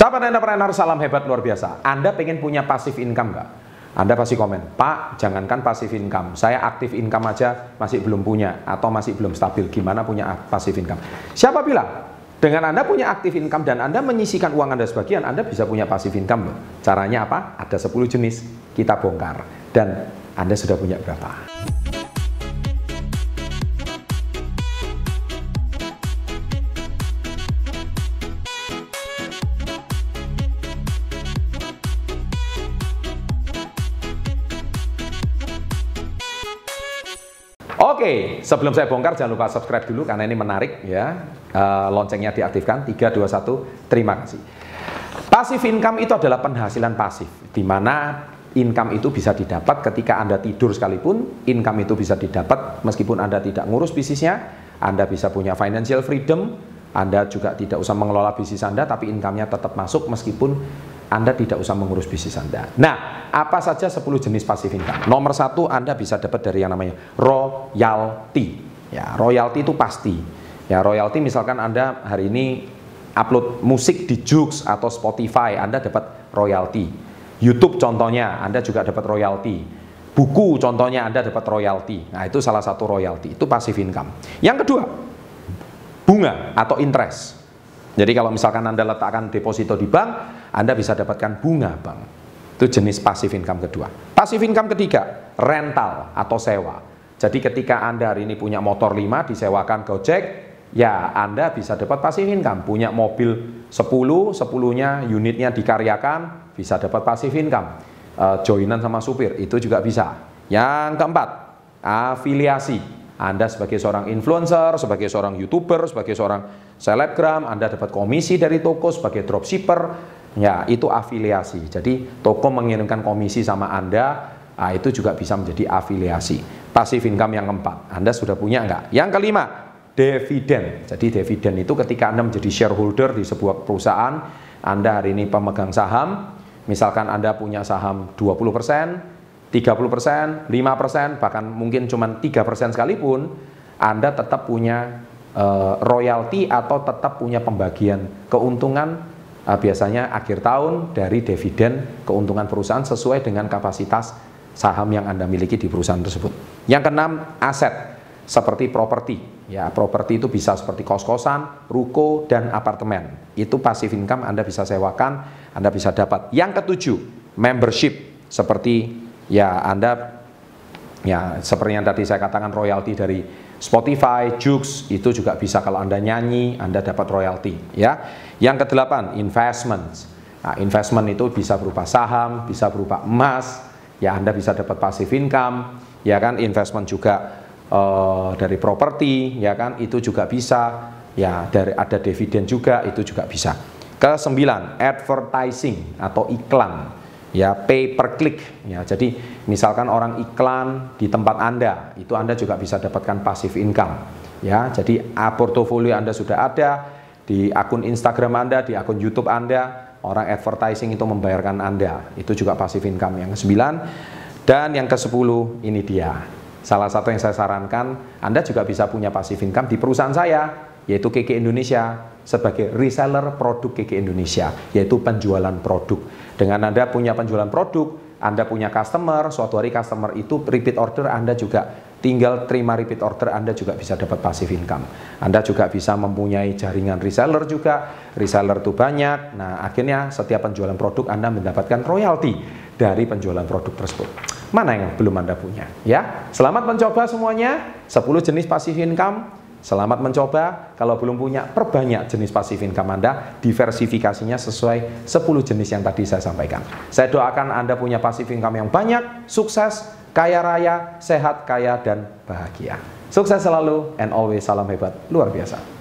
Sahabat entrepreneur, salam hebat luar biasa. Anda pengen punya pasif income nggak? Anda pasti komen, Pak, jangankan pasif income, saya aktif income aja masih belum punya atau masih belum stabil. Gimana punya pasif income? Siapa bilang? Dengan Anda punya aktif income dan Anda menyisikan uang Anda sebagian, Anda bisa punya pasif income loh. Caranya apa? Ada 10 jenis, kita bongkar. Dan Anda sudah punya berapa? Oke, sebelum saya bongkar jangan lupa subscribe dulu karena ini menarik ya. Uh, loncengnya diaktifkan 3 2 1. Terima kasih. Pasif income itu adalah penghasilan pasif di mana income itu bisa didapat ketika Anda tidur sekalipun, income itu bisa didapat meskipun Anda tidak ngurus bisnisnya, Anda bisa punya financial freedom, Anda juga tidak usah mengelola bisnis Anda tapi income-nya tetap masuk meskipun anda tidak usah mengurus bisnis Anda. Nah, apa saja 10 jenis passive income? Nomor satu, Anda bisa dapat dari yang namanya royalty. Ya, royalty itu pasti. Ya, royalty misalkan Anda hari ini upload musik di Joox atau Spotify, Anda dapat royalty. YouTube contohnya, Anda juga dapat royalty. Buku contohnya Anda dapat royalty. Nah, itu salah satu royalty. Itu passive income. Yang kedua, bunga atau interest. Jadi kalau misalkan Anda letakkan deposito di bank, Anda bisa dapatkan bunga bank. Itu jenis passive income kedua. Passive income ketiga, rental atau sewa. Jadi ketika Anda hari ini punya motor 5 disewakan Gojek, ya Anda bisa dapat passive income. Punya mobil 10, 10-nya unitnya dikaryakan, bisa dapat passive income. Uh, joinan sama supir, itu juga bisa. Yang keempat, afiliasi anda sebagai seorang influencer, sebagai seorang YouTuber, sebagai seorang selebgram, Anda dapat komisi dari toko sebagai dropshipper, ya itu afiliasi. Jadi toko mengirimkan komisi sama Anda, nah, itu juga bisa menjadi afiliasi. Pasif income yang keempat, Anda sudah punya enggak? Yang kelima, dividen. Jadi dividen itu ketika Anda menjadi shareholder di sebuah perusahaan, Anda hari ini pemegang saham, misalkan Anda punya saham 20%, 30%, 5%, bahkan mungkin cuma 3% sekalipun, Anda tetap punya uh, royalti atau tetap punya pembagian keuntungan uh, biasanya akhir tahun dari dividen keuntungan perusahaan sesuai dengan kapasitas saham yang Anda miliki di perusahaan tersebut. Yang keenam, aset seperti properti. Ya, properti itu bisa seperti kos-kosan, ruko, dan apartemen. Itu passive income Anda bisa sewakan, Anda bisa dapat. Yang ketujuh, membership seperti ya Anda ya seperti yang tadi saya katakan royalti dari Spotify, Joox itu juga bisa kalau Anda nyanyi Anda dapat royalti ya. Yang kedelapan investment. Nah, investment itu bisa berupa saham, bisa berupa emas, ya Anda bisa dapat passive income, ya kan investment juga uh, dari properti, ya kan itu juga bisa, ya dari ada dividen juga itu juga bisa. Kesembilan, advertising atau iklan ya pay per click. Ya jadi misalkan orang iklan di tempat anda itu anda juga bisa dapatkan passive income. Ya jadi portofolio anda sudah ada di akun Instagram anda di akun YouTube anda orang advertising itu membayarkan anda. Itu juga passive income. Yang kesembilan dan yang ke sepuluh ini dia. Salah satu yang saya sarankan anda juga bisa punya passive income di perusahaan saya yaitu KK Indonesia sebagai reseller produk KK Indonesia yaitu penjualan produk dengan Anda punya penjualan produk, Anda punya customer, suatu hari customer itu repeat order Anda juga tinggal terima repeat order Anda juga bisa dapat passive income. Anda juga bisa mempunyai jaringan reseller juga, reseller itu banyak. Nah, akhirnya setiap penjualan produk Anda mendapatkan royalti dari penjualan produk tersebut. Mana yang belum Anda punya? Ya, selamat mencoba semuanya. 10 jenis passive income Selamat mencoba, kalau belum punya, perbanyak jenis pasif income Anda, diversifikasinya sesuai 10 jenis yang tadi saya sampaikan. Saya doakan Anda punya pasif income yang banyak, sukses, kaya raya, sehat, kaya, dan bahagia. Sukses selalu, and always salam hebat, luar biasa.